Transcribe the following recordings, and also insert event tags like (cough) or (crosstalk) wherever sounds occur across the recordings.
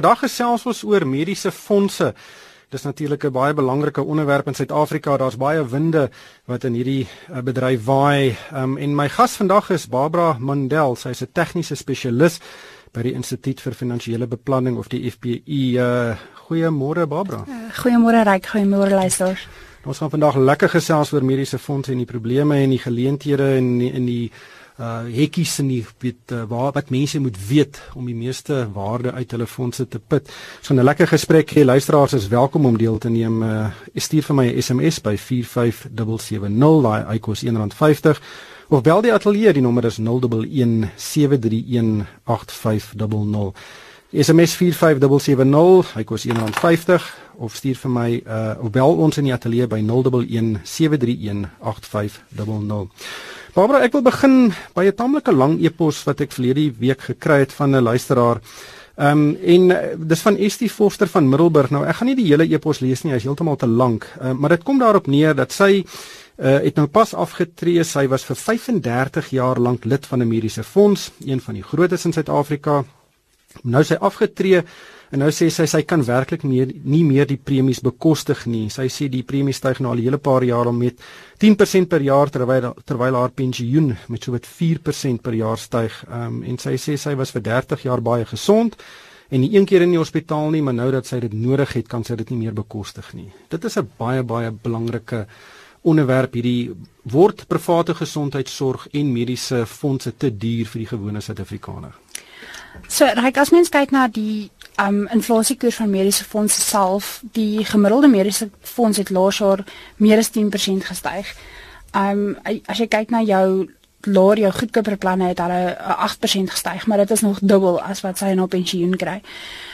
Vandag gesels ons oor mediese fondse. Dis natuurlik 'n baie belangrike onderwerp in Suid-Afrika. Daar's baie winde wat in hierdie uh, bedryf waai. Um, en my gas vandag is Barbara Mandel. Sy's 'n tegniese spesialis by die Instituut vir Finansiële Beplanning of die FPI. Uh, goeiemôre Barbara. Uh, goeiemôre Ryk, goeiemôre luisters. Ons gaan vandag lekker gesels oor mediese fondse en die probleme en die geleenthede en in die uh hekkies in die weet uh, waar wat mense moet weet om die meeste waarde uit hulle fondse te put. So 'n lekker gesprek hê. Luisteraars is welkom om deel te neem. Uh stuur vir my 'n SMS by 45770 daai eikos R1.50 of bel die ateljee die nommer is 011 731 8500. SMS 45770 hy kos R1.50 of stuur vir my uh of bel ons in die ateljee by 011 731 8500. Barbara, ek wil begin by 'n taamlike lang e-pos wat ek verlede week gekry het van 'n luisteraar. Ehm um, en uh, dis van Estie Forster van Middelburg. Nou ek gaan nie die hele e-pos lees nie, hy's heeltemal te lank. Uh, maar dit kom daarop neer dat sy uh, het nou pas afgetree. Sy was vir 35 jaar lank lid van 'n mediese fonds, een van die grootes in Suid-Afrika. Nou sy afgetree En nou sê sy sy kan werklik meer nie meer die premies bekostig nie. Sy sê die premies styg nou al 'n hele paar jaar om met 10% per jaar terwyl terwyl haar pensioen met so wat 4% per jaar styg. Ehm um, en sy sê sy was vir 30 jaar baie gesond en nie een keer in die hospitaal nie, maar nou dat sy dit nodig het, kan sy dit nie meer bekostig nie. Dit is 'n baie baie belangrike onderwerp hierdie word private gesondheidsorg en mediese fondse te duur vir die gewone Suid-Afrikaner. So, ryk as mens kyk na die um inflasiekoers van mediese fondse self, die gemiddelde mediese fonds het laas jaar meer as 10% gestyg. Um as jy kyk na jou laer jou goedkoper planne het hulle 8% gestyg, maar dit is nog dubbel as wat sy nou pensioen kry.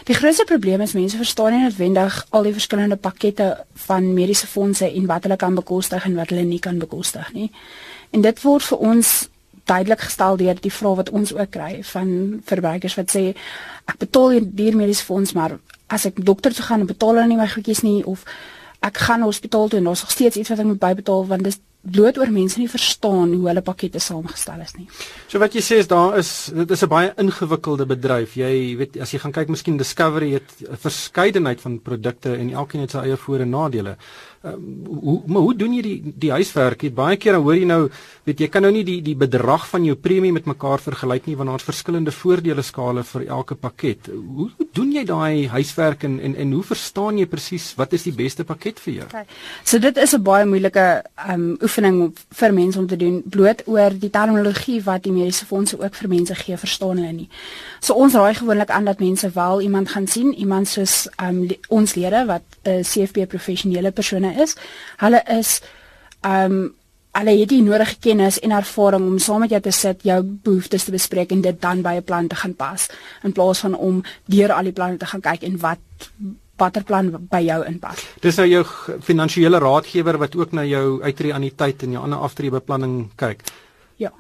Die grootste probleem is mense verstaan nie noodwendig al die verskillende pakkette van mediese fondse en wat hulle kan bekostig en wat hulle nie kan bekostig nie. En dit word vir ons duidelik gestel deur die vrae wat ons ook kry van verbruikers wat sê ek betaal hier mediese fonds maar as ek dokter toe gaan betaal hulle nie my goedjies nie of ek gaan hospitaal toe en daar's nog steeds iets wat ek moet bybetaal want dis bloot oor mense nie verstaan hoe hulle pakkette saamgestel is nie. So wat jy sê is daar is dit is 'n baie ingewikkelde bedryf. Jy weet as jy gaan kyk miskien Discovery het 'n verskeidenheid van produkte en elkeen het sy eie voor en nadele. Um, hoe maar hoe doen jy die die huiswerk? Jy baie keer dan hoor jy nou, weet jy kan nou nie die die bedrag van jou premie met mekaar vergelyk nie want daar's verskillende voordele skale vir elke pakket. Hoe, hoe doen jy daai huiswerk en, en en hoe verstaan jy presies wat is die beste pakket vir jou? Okay. So dit is 'n baie moeilike um oefening vir mense om te doen bloot oor die terminologie wat die mediese fondse ook vir mense gee, verstaan hulle nie. So ons raai gewoonlik aan dat mense wel iemand gaan sien, iemand soos um ons lede wat 'n uh, CFP professionele persone is. Hulle is um hulle het die nodige kennis en ervaring om saam met jou te sit, jou behoeftes te bespreek en dit dan by 'n plan te gaan pas in plaas van om deur al die planne te gaan kyk en wat watter plan by jou inpas. Dis nou jou finansiële raadgewer wat ook na jou uitreë aan die tyd en jou ander aftreebeplanning kyk. Ja.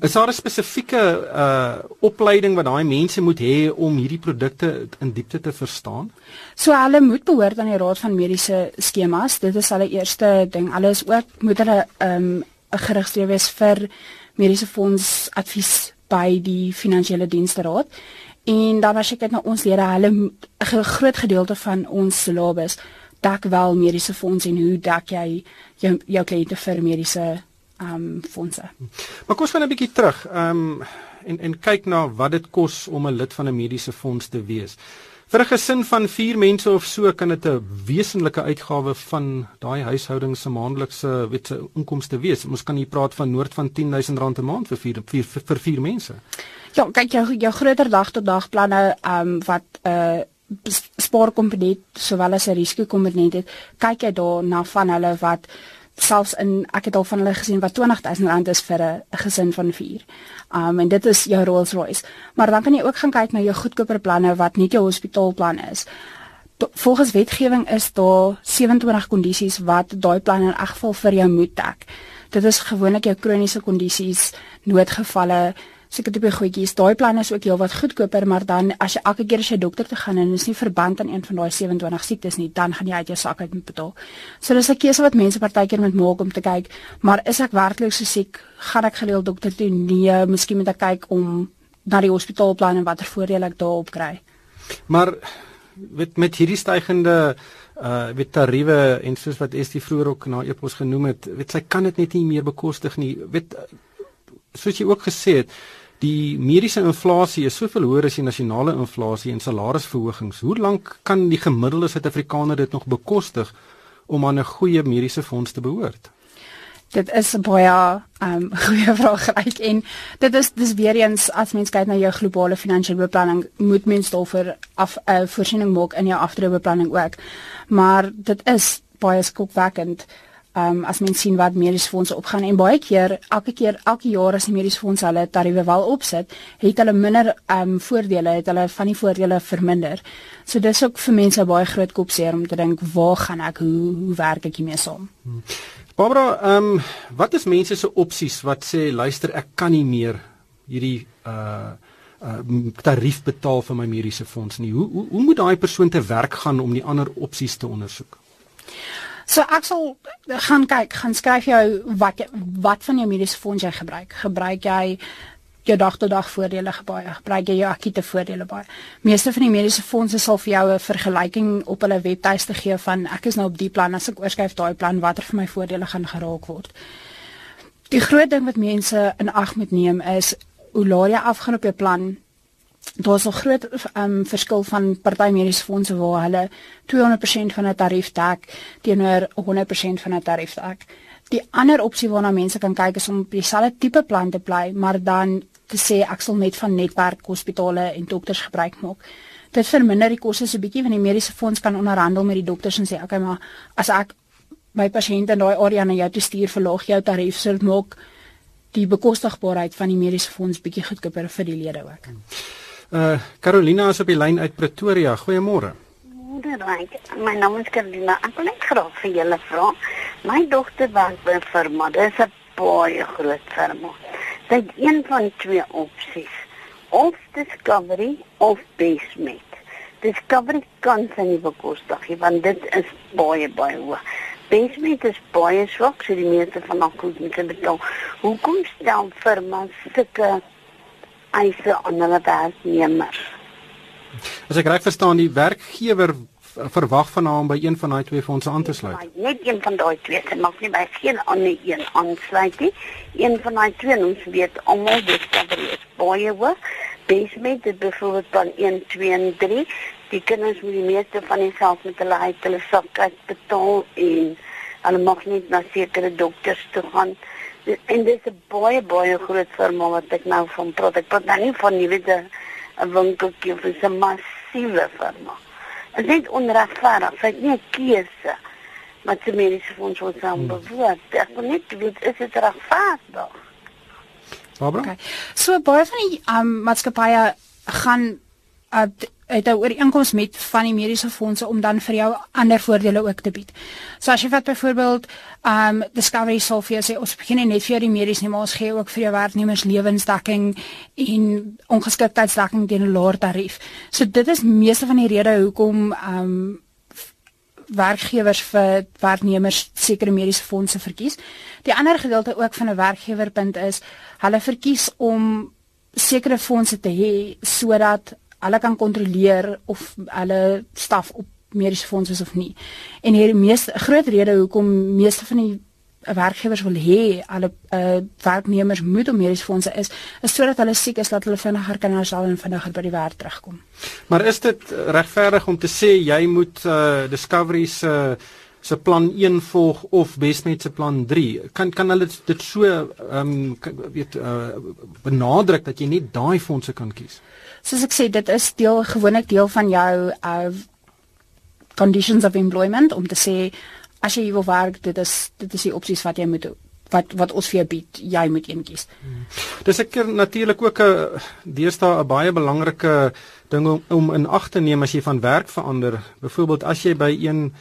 Is daar 'n spesifieke uh opleiding wat daai mense moet hê om hierdie produkte in diepte te verstaan? So hulle moet behoort aan die raad van mediese skemas. Dit is hulle eerste ding. Hulle is ook moet hulle um geregistreer wees vir mediese fonds advies by die finansiële dienste raad. En dan as jy kyk na ons lede, hulle 'n groot gedeelte van ons syllabus dak wel mediese fonds en hoe dak jy jou jou kliënte vir mediese um, fondse. Maar kom ons gaan 'n bietjie terug. Ehm um, en en kyk na wat dit kos om 'n lid van 'n mediese fonds te wees. Vir 'n gesin van 4 mense of so kan dit 'n wesenlike uitgawe van daai huishouding se maandelikse weet se inkomste wees. Ons kan hier praat van noord van R10000 'n maand vir 4 vir, vir, vir 4 mense. Ja, kyk jou jou groter dag tot dag planne ehm um, wat 'n uh, spaarkomponent sowel as 'n risikokomponent het. Kyk jy daar na van hulle wat selfs in ek het al van hulle gesien wat R20000 is vir 'n gesin van 4. Um en dit is jou Rolls Royce. Maar dan kan jy ook gaan kyk na jou goedkoper planne wat nie jou hospitaalplan is. Volgens wetgewing is daar 27 kondisies wat daai plan in elk geval vir jou moet dek. Dit is gewoonlik jou kroniese kondisies, noodgevalle, seker tipe goedjies. Daai plan is ook heelwat goedkoper, maar dan as jy elke keer as jy dokter toe gaan en is nie verband aan een van daai 27 siektes nie, dan gaan jy uit jou sak uit moet betaal. So dis 'n keuse wat mense partykeer moet maak om te kyk, maar is ek werklik so siek? Gaan ek gereeld dokter toe? Nee, miskien moet ek kyk om na die hospitaalplan en watter voordele ek daarop kry. Maar met met hierdie stygende uh weet tariewe en soos wat Estie vroeër ook na epos genoem het, weet sy kan dit net nie meer bekostig nie. Weet soos jy ook gesê het, die mediese inflasie is soveel hoër as die nasionale inflasie en salarisverhogings. Hoe lank kan die gemiddelde Suid-Afrikaner dit nog bekostig om aan 'n goeie mediese fonds te behoort? Dit is baie um (laughs) goeie vraag reg en dit is dis weer eens as mens kyk na jou globale finansiële beplanning moet mens daarvoor af 'n uh, voorsiening maak in jou aftreebeplanning ook. Maar dit is baie skokwekkend um as mens sien wat mediese fondse opgaan en baie keer elke keer elke jaar as die mediese fondse hulle tariewe wel opsit, het hulle minder um voordele, het hulle van die voordele verminder. So dis ook vir mense baie groot kopseer om te dink waar gaan ek hoe hoe werk ek hiermee saam? Hmm. Barbara, ehm um, wat is mense se opsies wat sê luister ek kan nie meer hierdie uh uh tarief betaal vir my mediese fonds nie. Hoe hoe, hoe moet daai persoon te werk gaan om die ander opsies te ondersoek? So ek sal gaan kyk, gaan skryf jou wat wat van jou mediese fonds jy gebruik. Gebruik jy jou dag tot dag voordele baie. Gebruik jy jou akute voordele baie. Meeste van die mediese fondse sal vir jou 'n vergelyking op hulle webtuiste gee van ek is nou op die plan as ek oorskryf daai plan watter vir my voordele gaan geraak word. Die groot ding wat mense in ag moet neem is hoe laat jy afgaan op jou plan. Daar's 'n groot um, verskil van party mediese fondse waar hulle 200% van 'n tarief dek teenoor 100% van 'n tarief dek. Die ander opsie waarna mense kan kyk is om op dieselfde tipe plan te bly, maar dan te sê ek sal net van netwerk hospitale en dokters gebruik maak. Dit verminder die koste so 'n bietjie want die mediese fonds kan onderhandel met die dokters en sê okay maar as ek my pasiënt in daai area na jou toe stuur verlaag jou tarief sou maak die bekostigbaarheid van die mediese fonds bietjie goedkoper vir die lede ook. Uh Carolina is op die lyn uit Pretoria. Goeiemôre. Goeiemôre. My naam is Carolina. Ek wil net graag vir julle vra. My dogter werk by 'n firma. Dit is 'n baie groot firma. Sy het een van twee opsies. Of Discovery of Basement. Discovery kan sy nie bekostig nie want dit is baie baie hoog. Basement is baie swak, so die meeste van haar koste moet betaal. Hoekom stel firmas sulke eise aan hulle werknemers? As ek reg verstaan, die werkgewer verwag van haar om by een van daai twee fondse aan te sluit. Ja, net een van daai twee, sy mag nie by geen ander een aansluit nie. Een van daai twee, ons weet almal Discovery is baie hoog. Basement het byvoorbeeld van 1 2 en 3. Die kinders moet die meeste van die self met hulle uit hulle sak uit betaal en hulle mag nie na sekere dokters toe gaan en dit is 'n baie baie groot firma wat ek nou van praat. Ek praat nou nie van nie weet 'n winkeltjie of 'n massiewe firma. Dit is net onregverdig. Sy het nie 'n keuse wat die mediese fonds wil saam hmm. bewoord. Ek wil net weet is dit regverdig? Barbara? Okay. So baie van die um, maatskappye gaan uh, het 'n ooreenkoms met van die mediese fondse om dan vir jou ander voordele ook te bied. So as jy vat byvoorbeeld um Discovery Sophia sê ons begin net vir die mediese nie maar ons gee ook vir jou werknemers lewensdekking en ongeskiktheidsdekking teen 'n laer tarief. So dit is meeste van die redes hoekom um werkgewers vir werknemers sekere mediese fondse verkies. Die ander gedeelte ook van 'n werkgewerpunt is hulle verkies om sekere fondse te hê sodat hulle kan kontroleer of hulle staf op mediese fondse is of nie. En hier die meeste groot rede hoekom meeste van die werkgewers wil hê alle uh, werknemers moet op mediese fondse is, is sodat hulle siek is dat hulle vinniger kan herstel en vinniger by die werk terugkom. Maar is dit regverdig om te sê jy moet uh, Discovery se uh, se plan 1 volg of Bestnet se plan 3 kan kan hulle dit so ehm um, weet uh, benadruk dat jy net daai fondse kan kies soos ek sê dit is deel gewoonlik deel van jou uh conditions of employment om te sê as jy wil werk dit is dit is die opsies wat jy moet wat wat ons vir jou bied jy moet een kies. Hmm. Dis ek natuurlik ook 'n deesdae 'n baie belangrike ding om, om in ag te neem as jy van werk verander. Byvoorbeeld as jy by een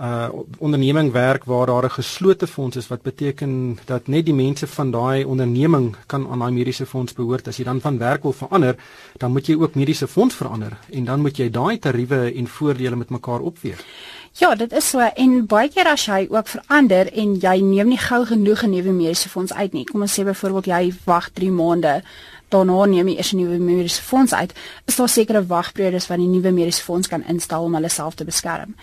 uh onderneming werk waar daar 'n geslote fonds is wat beteken dat net die mense van daai onderneming kan aan daai mediese fonds behoort. As jy dan van werk wil verander, dan moet jy ook mediese fonds verander en dan moet jy daai tariewe en voordele met mekaar opweeg. Ja, dit is so en baie keer as jy ook verander en jy neem nie gou genoeg 'n nuwe mediese fonds uit nie. Kom ons sê byvoorbeeld jy wag 3 maande daarna neem jy eers 'n nuwe mediese fonds uit, is daar sekere wagperiodes wat die nuwe mediese fonds kan instel om hulle self te beskerm.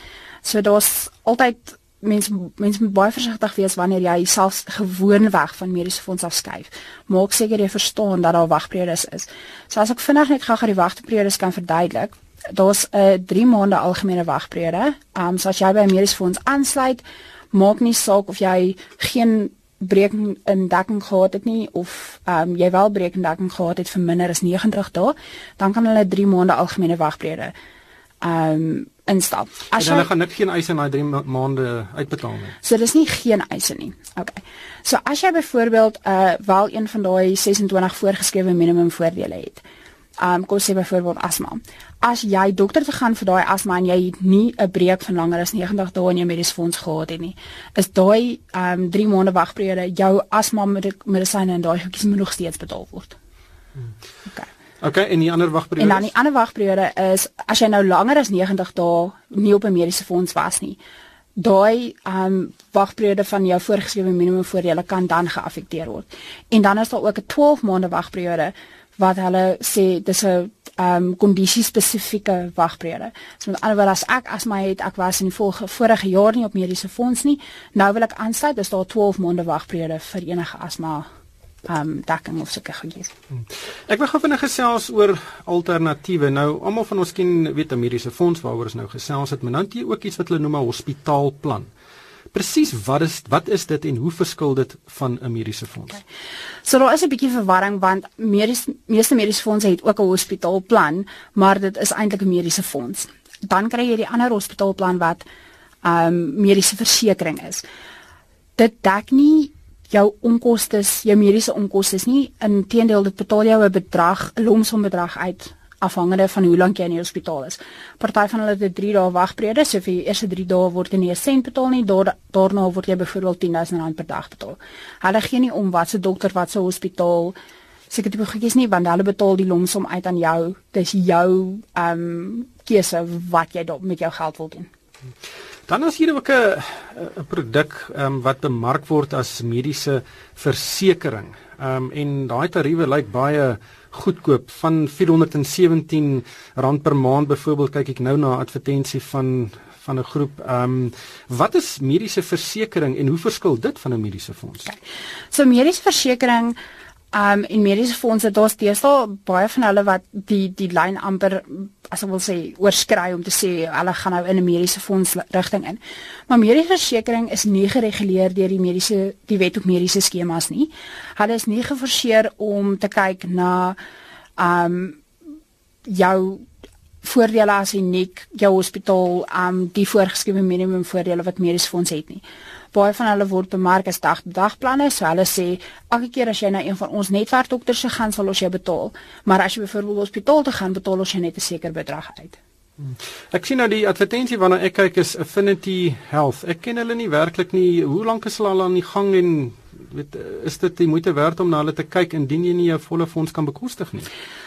So daar's altyd mens mens moet baie versigtig wees wanneer jy self gewoonweg van mediese fonds afskuif. Maak seker jy verstaan dat daar wagperiodes is. So as ek vinnig net gou-gou die wagperiodes kan verduidelik. Daar's 'n uh, 3 maande algemene wagperiode. Ehm um, so as jy by 'n mediese fonds aansluit, maak nie saak of jy geen breek in dekking gehad het nie of ehm um, jy wel breek in dekking gehad het vir minder as 90 dae, dan kan hulle 3 maande algemene wagperiode ehm um, instap. As jy gaan net geen eise in daai 3 maande uitbetaal nie. So dis nie geen eise nie. Okay. So as jy byvoorbeeld uh wel een van daai 26 voorgeskrewe minimum voordele het. Um kom sê byvoorbeeld asma. As jy dokter toe gaan vir daai asma en jy nie 'n breek van langer as 90 dae in jou mediese fonds gehad het nie, is daai um 3 maande wagperiode jou asma medisyne en daai goedjies moet nog steeds betaal word. Hmm. Okay. Okay, en die ander wagperiode? En dan die ander wagperiode is as jy nou langer as 90 dae nie op 'n mediese fonds was nie, daai um wagperiode van jou voorgeskrewe minimum voordele kan dan geaffekteer word. En dan is daar ook 'n 12 maande wagperiode wat hulle sê dis 'n um kondisie spesifieke wagperiode. So met ander woorde as ek as my het ek was in die vorige vorige jaar nie op mediese fonds nie, nou wil ek aansluit, dis daar 12 maande wagperiode vir enige asma um dekking of sulke goedjies. Hmm. Ek wil gou vinnig gesels oor alternatiewe. Nou almal van ons ken weet 'n mediese fonds waaroor ons nou gesels het, maar nou het jy ook iets wat hulle noem 'n hospitaalplan. Presies wat is wat is dit en hoe verskil dit van 'n mediese fonds? Okay. So daar is 'n bietjie verwarring want mediese meeste mediese fondse het ook 'n hospitaalplan, maar dit is eintlik 'n mediese fonds. Dan kry jy die ander hospitaalplan wat um mediese versekerings is. Dit dek nie jou onkoste, jou mediese onkoste nie. Inteendeel, dit betaal jou 'n bedrag, 'n lomsom bedrag uit afhangende van hoe lank jy in die hospitaal is. Party van hulle het 3 dae wagperiode, so vir die eerste 3 dae word jy nie 'n sent betaal nie, daar daarna word jy byvoorbeeld 10000 rand per dag betaal. Hulle gee nie om wat se dokter wat se hospitaal seker tipe goedjies nie, want hulle betaal die lomsom uit aan jou. Dis jou ehm um, keuse wat jy met jou geld wil doen. Dan is hier ook 'n 'n produk um, wat bemark word as mediese versekering. Um, en daai tariewe lyk baie goedkoop van 417 rand per maand byvoorbeeld kyk ek nou na 'n advertensie van van 'n groep. Ehm um, wat is mediese versekering en hoe verskil dit van 'n mediese fonds? So mediese versekering Um in mediese fondse daar's deesdae baie van hulle wat die die lyn amper as ek wil sê oorskry om te sê hulle gaan nou in 'n mediese fonds rigting in. Maar mediese versekerings is nie gereguleer deur die mediese die wet op mediese skemas nie. Hulle is nie geforseer om te kyk na um jou voordele as uniek jou hospitaal um die voorgeskrewe minimum voordele wat mediese fonds het nie baie van hulle word bemark as dag dagplanne so hulle sê elke keer as jy na een van ons netwerkdokters se gaan sal ons jou betaal maar as jy byvoorbeeld hospitaal toe gaan betaal ons jou net 'n sekere bedrag uit hmm. Ek sien nou die advertensie waarna ek kyk is Affinity Health. Ek ken hulle nie werklik nie. Hoe lank is hulle al aan die gang en weet is dit die moeite werd om na hulle te kyk indien jy nie jou volle fonds kan bekostig nie?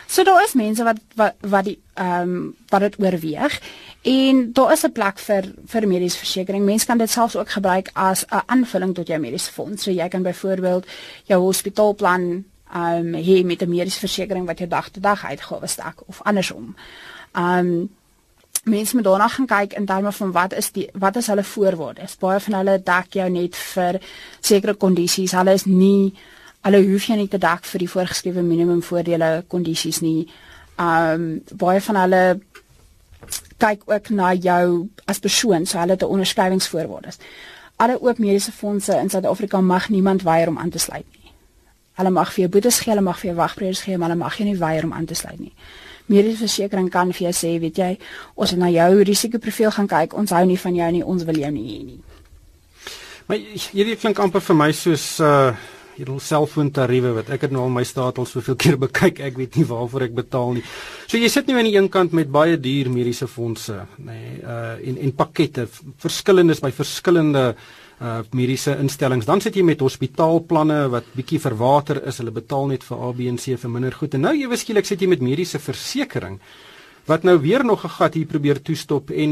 So daar is mense wat wat wat die ehm um, wat dit oorweeg en daar is 'n plek vir vir mediese versekerings. Mense kan dit selfs ook gebruik as 'n aanvulling tot jou mediese fonds. So jy kan byvoorbeeld jou hospitaalplan ehm um, hê met 'n mediese versekerings wat jou dag tot dag uitgawes dek of andersom. Ehm um, mense moet daarna gaan kyk in terme van wat is die wat is hulle voorwaardes. Baie van hulle dek jou net vir sekere kondisies. Hulle is nie Hulle hoef jy nie te dak vir die voorgeskrewe minimum voordele kondisies nie. Um baie van hulle kyk ook na jou as persoon, so hulle het 'n onderskrywingsvoorwaardes. Alle oop mediese fondse in Suid-Afrika mag niemand weier om aan te sluit nie. Hulle mag vir jou boetes gee, hulle mag vir jou wagpryse gee, maar hulle mag jou nie weier om aan te sluit nie. Mediese versekerings kan vir jou sê, weet jy, ons het na jou risikoprofiel gaan kyk, ons hou nie van jou nie, ons wil jou nie hê nie. Maar hierdie klink amper vir my soos uh hierdie selfoon tariewe wat ek het nou al my staat al soveel (laughs) keer bekyk, ek weet nie waarvoor ek betaal nie. So jy sit nou aan die een kant met baie duur mediese fondse, nê, nee, uh en en pakkette, verskillendes by verskillende uh mediese instellings. Dan sit jy met hospitaalplanne wat bietjie verwater is. Hulle betaal net vir A, B en C vir minder goed. En nou ewe skielik sit jy met mediese versekerings wat nou weer nog 'n gat hier probeer toestop en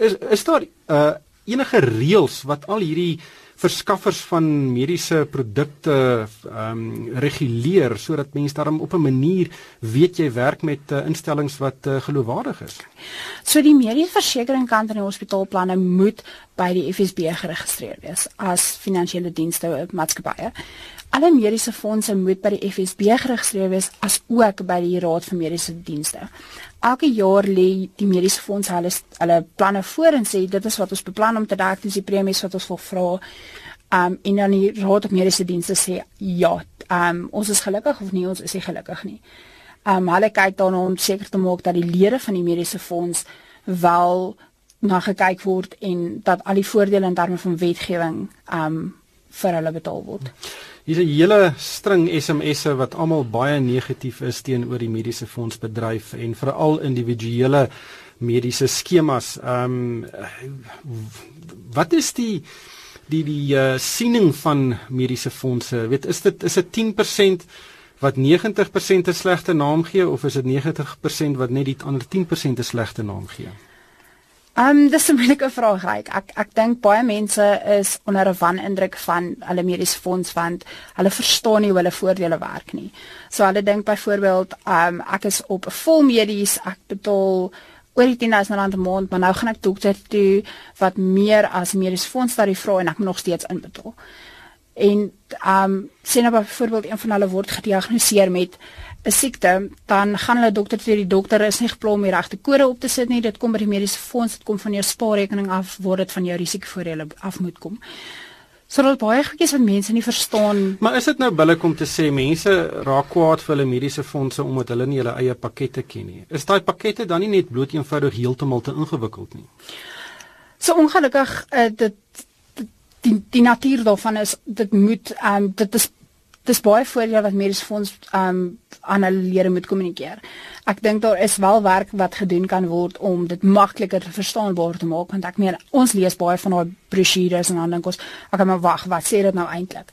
is is daar uh enige reëls wat al hierdie verskaffers van mediese produkte ehm um, reguleer sodat mense daarom op 'n manier weet jy werk met uh, instellings wat uh, geloofwaardig is. So die mediese versekeringskant in die hospitaalplanne moet by die FSB geregistreer wees as finansiële dienste maatskappye. Alle mediese fondse moet by die FSB geregistreer wees as ook by die Raad vir Mediese Dienste. Elke jaar lê die mediese fondse hulle hulle planne voor en sê dit is wat ons beplan om te dek, dis die premies wat ons wil vra. Um en dan die Raad vir Mediese Dienste sê ja, um ons is gelukkig of nie, ons is nie gelukkig nie. Um hulle kyk dan om seker te maak dat die lede van die mediese fonds wel na gekyk word en dat al die voordele in terme van wetgewing um vir hulle betaal word. Hier's 'n hele string SMS'e wat almal baie negatief is teenoor die mediese fondsbedryf en veral individuele mediese skemas. Ehm um, wat is die die die uh, siening van mediese fondse? Weet is dit is dit 10% wat 90% 'n slegte naam gee of is dit 90% wat net die ander 10% 'n slegte naam gee? Ehm um, dis 'n moeilike vraag reg. Ek ek dink baie mense is onder 'n wanindruk van hulle mediese fonds want hulle verstaan nie hoe hulle voordele werk nie. So hulle dink byvoorbeeld, ehm um, ek is op 'n vol medies, ek betaal oor die 10000 rand 'n maand, maar nou gaan ek dokter toe wat meer as mediese fonds tarief vra en ek moet nog steeds inbetaal. En ehm um, sien nou byvoorbeeld een van hulle word gediagnoseer met 'n siekte, dan gaan hulle dokter sê die dokter is nie geplan om die regte kode op te sit nie. Dit kom by die mediese fonds, dit kom van jou spaarrekening af, word dit van jou risikovoordele af moet kom. So dit baie goedjies wat mense nie verstaan. Maar is dit nou billik om te sê mense raak kwaad vir hulle mediese fondse omdat hulle nie hulle eie pakkette ken nie? Is daai pakkette dan nie net bloot eenvoudig heeltemal te ingewikkeld nie? So ongelukkig uh, dit die die natuur daarvan is dit moet um, dit is dis baie voordele wat mediese fonds um aan hulle lede moet kommunikeer. Ek dink daar is wel werk wat gedoen kan word om dit makliker verstaanbaar te maak want ek meen ons lees baie van daai brosjures en dan dink ons ek maar wag, wat sê dit nou eintlik?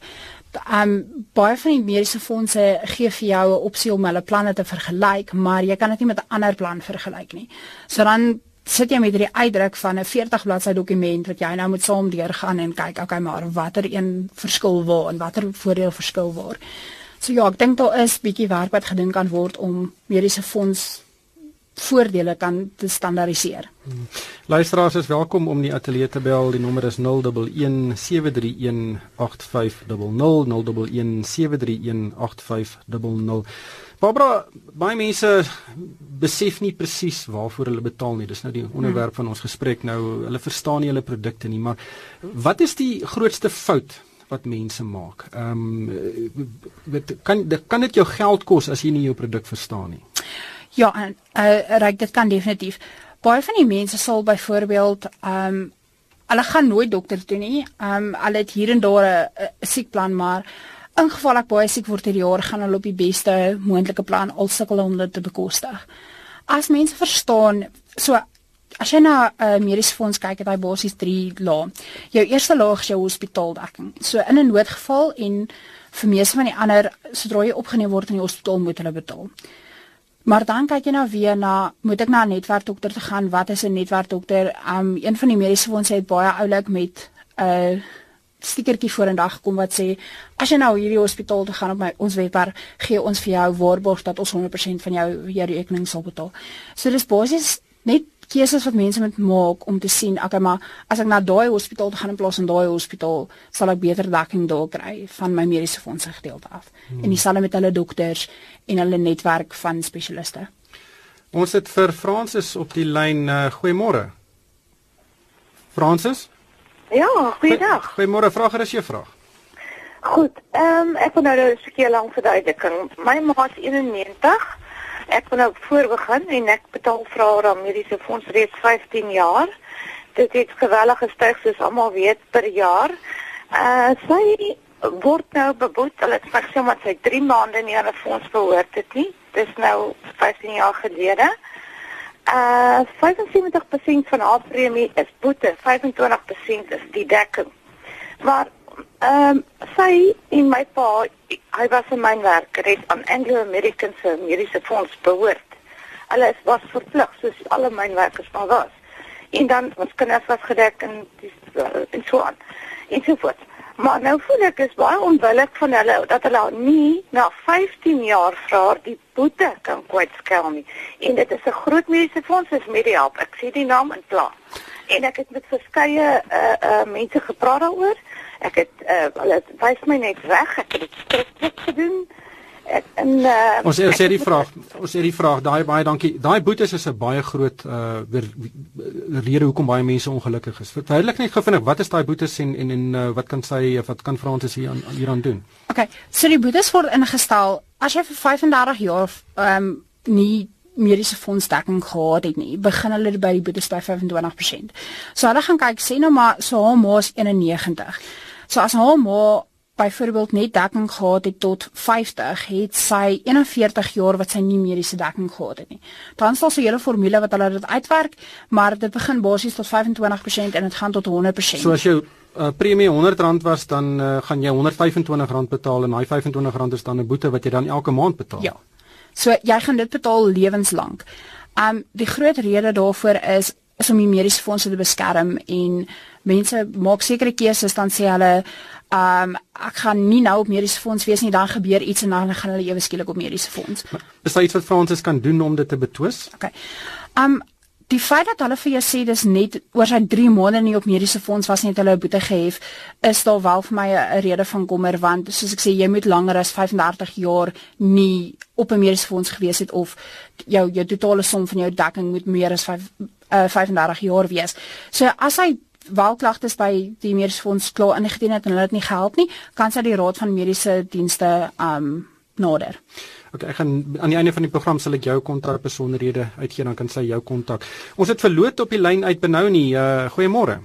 Um baie van die mediese fondse gee vir jou 'n opsie om hulle planne te vergelyk, maar jy kan dit nie met 'n ander plan vergelyk nie. So dan sit jy met hierdie uitdruk van 'n 40 bladsy dokument wat jy nou moet saam deurgaan en kyk okay maar watter een verskil waar en watter voordeel verskil waar. So ja, ek dink daar is bietjie werk wat gedoen kan word om mediese fonds voordele kan te standaardiseer. Hmm. Luisteraars is welkom om die ateljee te bel. Die nommer is 011 731 8500 011 731 8500. Barbara, baie mense besef nie presies waarvoor hulle betaal nie. Dis nou die onderwerp van ons gesprek nou. Hulle verstaan nie hulle produkte nie, maar wat is die grootste fout wat mense maak? Ehm um, wat kan dit kan dit jou geld kos as jy nie jou produk verstaan nie? Ja, en uh, reg dit kan definitief. Baie van die mense sal byvoorbeeld ehm um, hulle gaan nooit dokter toe nie. Ehm um, hulle het hier en daar 'n siekplan, maar in geval ek baie siek word hierdie jaar gaan hulle op die beste moontlike plan al sukkel om dit te bekostig. As mense verstaan, so as jy na 'n uh, mediese fonds kyk, het hy basies 3 lae. Jou eerste laag is jou hospitaaldekking. So in 'n noodgeval en vir meeste van die ander, sodra jy opgeneem word in die hospitaal, moet hulle betaal. Maar dan kyk jy nou weer na moet ek na 'n netwerkdokter te gaan? Wat is 'n netwerkdokter? Um een van die mediese fondse het baie oulik met 'n uh, stiekertjie vorendag gekom wat sê as jy nou hierdie hospitaal toe gaan op my ons webwerf gee ons vir jou waarborg dat ons 100% van jou jou rekening sal betaal. So dis basies net keuses wat mense moet maak om te sien okay maar as ek na daai hospitaal gaan in plaas van daai hospitaal sal ek beter dekking daar kry van my mediese fondse gedeelte af. Hmm. En dieselfde met hulle dokters en hulle netwerk van spesialiste. Ons het vir Fransis op die lyn uh, goeiemôre. Fransis? Ja, goeiedag. Goeiemôre, vra gerus jou vraag. Goed, ehm um, ek wil nou 'n stukkie lank verduideliking. My ma is 91. Ek wil nou voorbegin en ek betaal vir haar aan mediese fonds reeds 15 jaar. Dit het geweldig gestyg soos almal weet per jaar. Uh sy word nou beboet, hulle het gesê maar sy 3 maande nie aan 'n fonds behoort het nie. Dis nou 15 jaar gelede. Uh 75% van haar premie is boete, 25% is die dekking. Maar ehm um, sy en my pa, hy was 'n mynwerker, het aan Anglo American se mediese fonds behoort. Hulle was verplig soos alle mynwerkers maar was. En dan ons kinders was gedek en dis uh, en so aan. En so voort. Maar nou voel ek is baie onbillik van hulle dat hulle nie na 15 jaar vra die boete kan kwytskel nie. En dit is 'n groot mediese fonds is Medihelp. Ek sien die naam in klaar. En ek het met verskeie uh uh mense gepraat daaroor. Ek het uh hulle wys my net weg. Ek het dit skriftelik gedoen. En uh Ons ons sê die vraag, ons sê die vraag, daai baie dankie. Daai boetes is 'n baie groot uh weer, rede hoekom baie mense ongelukkig is. Verduidelik net gou vinnig, wat is daai boetes en en en uh, wat kan sy wat kan Fransis hier aan hieraan doen? Okay, so die boetes word ingestel as jy vir 35 jaar ehm um, nie mediese fondsdekking gehad het nie, begin hulle by die boetes by 25%. So hulle gaan kyk sê nou maar so haar ma is 91. So as haar ma byvoorbeeld net dekking gehad het tot 50, het sy 41 jaar wat sy nie mediese dekking gehad het nie. Dan sal sy hele formule wat hulle dit uitwerk, maar dit begin basies tot 25% en dit gaan tot 100%. So as jou uh, premie R100 was, dan uh, gaan jy R125 betaal en daai R25 is dan 'n boete wat jy dan elke maand betaal. Ja. So jy gaan dit betaal lewenslank. Um die groot rede daarvoor is is om die mediese fondse te beskerm en mense maak sekere keuses dan sê hulle um ek gaan nie nou op mediese fonds wees nie dan gebeur iets en dan gaan hulle ewe skielik op mediese fonds. Is daar iets wat Fransis kan doen om dit te betwis? Okay. Um die feit dat hulle vir jou sê dis net oor sy 3 maande nie op mediese fonds was net hulle 'n boete gehef is daar wel vir my 'n rede van kommer want soos ek sê jy moet langer as 35 jaar nie op 'n mediese fonds gewees het of jou jou totale som van jou dekking moet meer as 5 uh, 35 jaar wees. So as hy welklagtes by die mediese fonds klaar ingedien het en hulle het nie gehelp nie, kan sy die raad van mediese dienste um nader. Okay, ek gaan aan die einde van die program sal ek jou kontak besonderhede uitgee dan kan sy jou kontak. Ons het verloot op die lyn uit benou nie. Uh goeiemôre.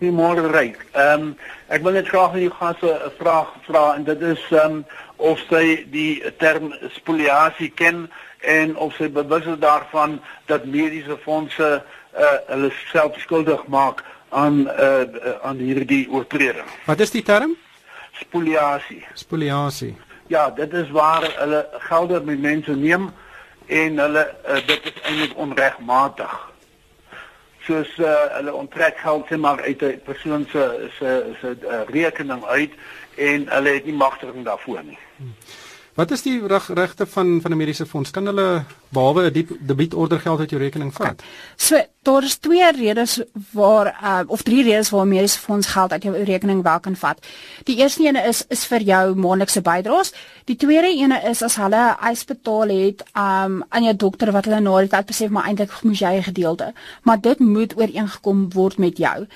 Goeiemôre Ryk. Ehm um, ek wil net graag aan jou gaste 'n vraag vra en dit is ehm um, of sy die term spoliasie ken en of sy bewus is daarvan dat mediese fondse uh hulle self skuldig maak aan uh aan hierdie oortreding. Wat is die term? Spoliasie. Spoliasie. Ja, dit is waar hulle gelde met mense neem en hulle uh, dit is eintlik onregmatig. Soos uh, hulle onttrek geld sê maar uit 'n persoon se se se uh, rekening uit en hulle het nie magtiging daarvoor nie. Hmm. Wat is die reg, regte van van 'n mediese fonds? Kan hulle behalwe 'n debietorder geld uit jou rekening vat? So, daar is twee redes waar uh, of drie redes waar mediese fonds geld uit jou rekening wel kan vat. Die eerste een is is vir jou maandelikse bydraes. Die tweede een is as hulle eis betaal het um, aan jou dokter wat hulle na die tyd besef maar eintlik moes jy 'n gedeelte, maar dit moet ooreengekom word met jou.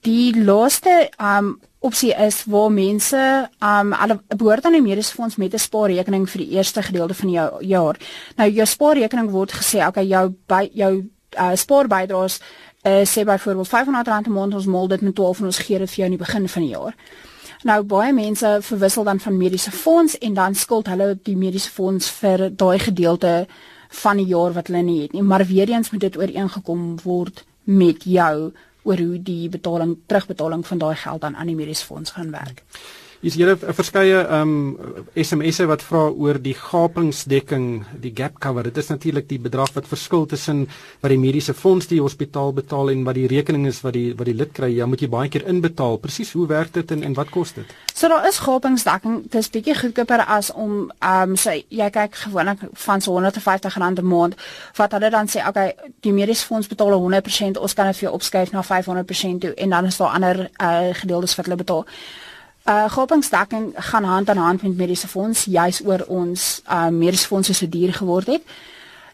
Die laaste um opsie is waar mense um hulle behoort aan die mediese fonds met 'n spaarrekening vir die eerste gedeelte van jou jaar. Nou jou spaarrekening word gesê, okay, jou by jou uh, spaarbydraes uh, sê byvoorbeeld R500 'n maand ons mol dit met 12 en ons gee dit vir jou in die begin van die jaar. Nou baie mense verwissel dan van mediese fonds en dan skuld hulle die mediese fonds vir daai gedeelte van die jaar wat hulle nie het nie, maar weer eens moet dit ooreengekom word met jou oor hoe die betaling terugbetaling van daai geld dan aan die mediese fonds gaan werk. Is hier 'n verskeie um SMS'e wat vra oor die gapingsdekking, die gap cover. Dit is natuurlik die bedrag wat verskil tussen wat die mediese fonds die hospitaal betaal en wat die rekening is wat die wat die lid kry. Ja, moet jy baie keer inbetaal. Presies, hoe werk dit en en wat kos dit? So daar is gapingsdekking. Dit is bietjie goedkoper as om um sê jy kyk gewoonlik van so R150 'n maand wat hulle dan sê, okay, die mediese fonds betaal 100%, ons kan dit vir jou opskuif na 500% toe en dan is daar ander uh gedeeltes wat hulle betaal. Uh groepingsdekking gaan hand aan hand met mediese fonds juis oor ons uh mediese fondse so duur geword het.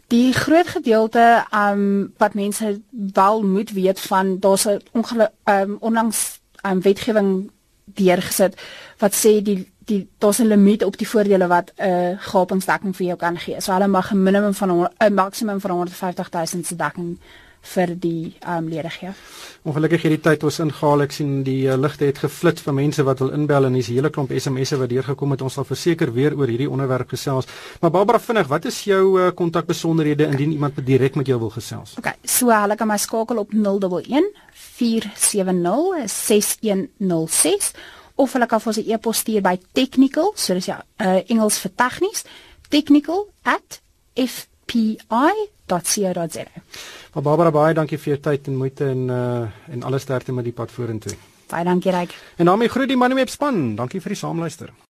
Die groot gedeelte um wat mense wel moet weet van daar's 'n ongeluk um onlangs um wetgewing deurgesit wat sê die die daar's 'n limiet op die voordele wat 'n uh, groepingsdekking vir jou kan gee. So hulle mag 'n minimum van 'n maksimum van 150 000 se dekking vir die um lede gee. Ongelukkig hierdie tyd ons ingehaal ek sien die uh, ligte het geflits vir mense wat wil inbel en 'n hele klomp SMS'e wat deurgekom het. Ons sal verseker weer oor hierdie onderwerp gesels. Maar Barbara vinnig, wat is jou uh, kontakbesonderhede indien iemand direk met jou wil gesels? OK, so hulle kan my skakel op 011 470 6106 of hulle kan vir ons 'n e-pos stuur by technical, so dis ja, uh, Engels vir tegnies, technical@fpi.co.za. Maar Barbara baie dankie vir jou tyd en moeite en uh en alles sterkte met die pad vorentoe. Baie dankie Ryk. En daarmee groet die manne met span. Dankie vir die saamluister.